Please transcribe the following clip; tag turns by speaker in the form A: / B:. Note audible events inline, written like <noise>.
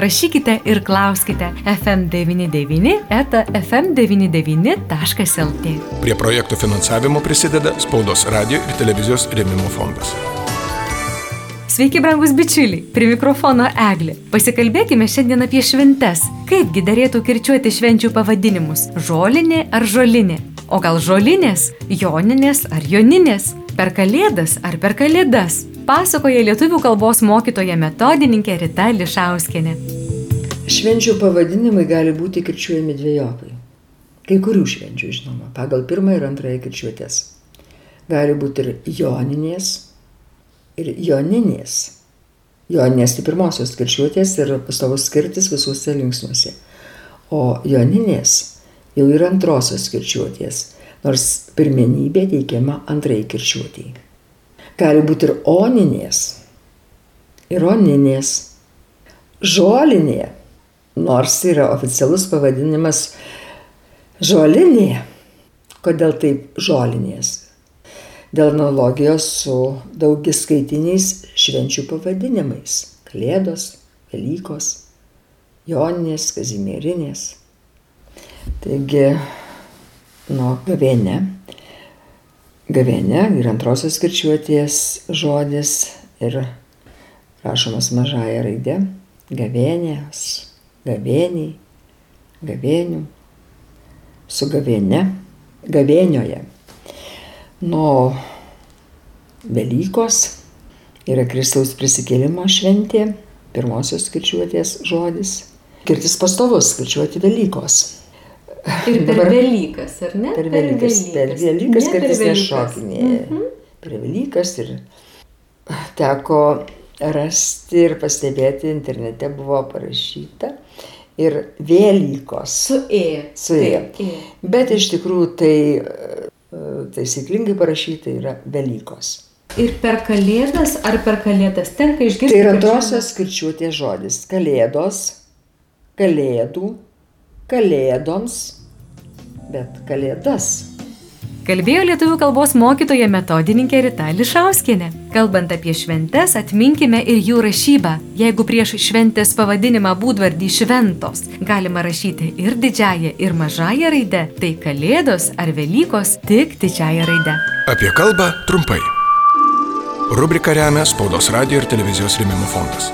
A: Rašykite ir klauskite FM99 eta fm99.lt.
B: Prie projektų finansavimo prisideda Spaudos radio ir televizijos rėmimo fondas.
A: Sveiki, brangus bičiuliai, prie mikrofono Eglė. Pasikalbėkime šiandien apie šventes. Kaipgi darėtų kirčiuoti švenčių pavadinimus - žolinė ar žolinė? O gal žolinės, joninės ar joninės? Per kalėdas ar per kalėdas? Pasakoja lietuvių kalbos mokytoja metodininkė Rita Lišauskinė.
C: Švenčių pavadinimai gali būti kirčiuojami dviejopai. Kai kurių švenčių, žinoma, pagal pirmąją ir antrąją kirčiuotės. Gali būti ir joninės, ir joninės. Joninės tai pirmosios kirčiuotės ir pastovus skirtis visuose linksniuose. O joninės jau yra antrosios kirčiuotės, nors pirmenybė teikiama antrai kirčiuotėjai gali būti ir oninės, ir oninės, žolinė, nors yra oficialus pavadinimas žolinė. Kodėl taip žolinės? Dėl analogijos su daugiskaitiniais švenčių pavadinimais - Kalėdos, Velykos, Joninės, Kazimierinės. Taigi, nuo gavėne gavėne ir antrosios kirčiuotės žodis ir rašomas mažąją raidę gavėnės, gavėniai, gavėnių, su gavėne, gavėnioje. Nuo Velykos yra Kristaus prisikėlimo šventė, pirmosios kirčiuotės žodis. Kirtis pastovus kirčiuoti Velykos.
A: Ir <laughs> per Dabar, Velykas, ar ne?
C: Per Velykas, per Velykas, kad jis nešokinėja. Mhm. Per Velykas ir teko rasti ir pastebėti, internete buvo parašyta ir Velykos.
A: Su E.
C: Su E. e. Bet iš tikrųjų tai e, taisyklingai parašyta yra Velykos.
A: Ir per kalėdas ar per kalėdas tenka išgirsti?
C: Tai yra antrosios skirčiuotės žodis. Kalėdos, kalėdų, kalėdoms, bet kalėdas.
A: Kalbėjo lietuvių kalbos mokytoja metodininkė Rita Lišauskinė. Kalbant apie šventes, atminkime ir jų rašybą. Jeigu prieš šventės pavadinimą būdvardį šventos galima rašyti ir didžiąją, ir mažąją raidę, tai Kalėdos ar Velykos tik didžiąją raidę.
B: Apie kalbą trumpai. Rubrika remia Spaudos radio ir televizijos rėmimo fondas.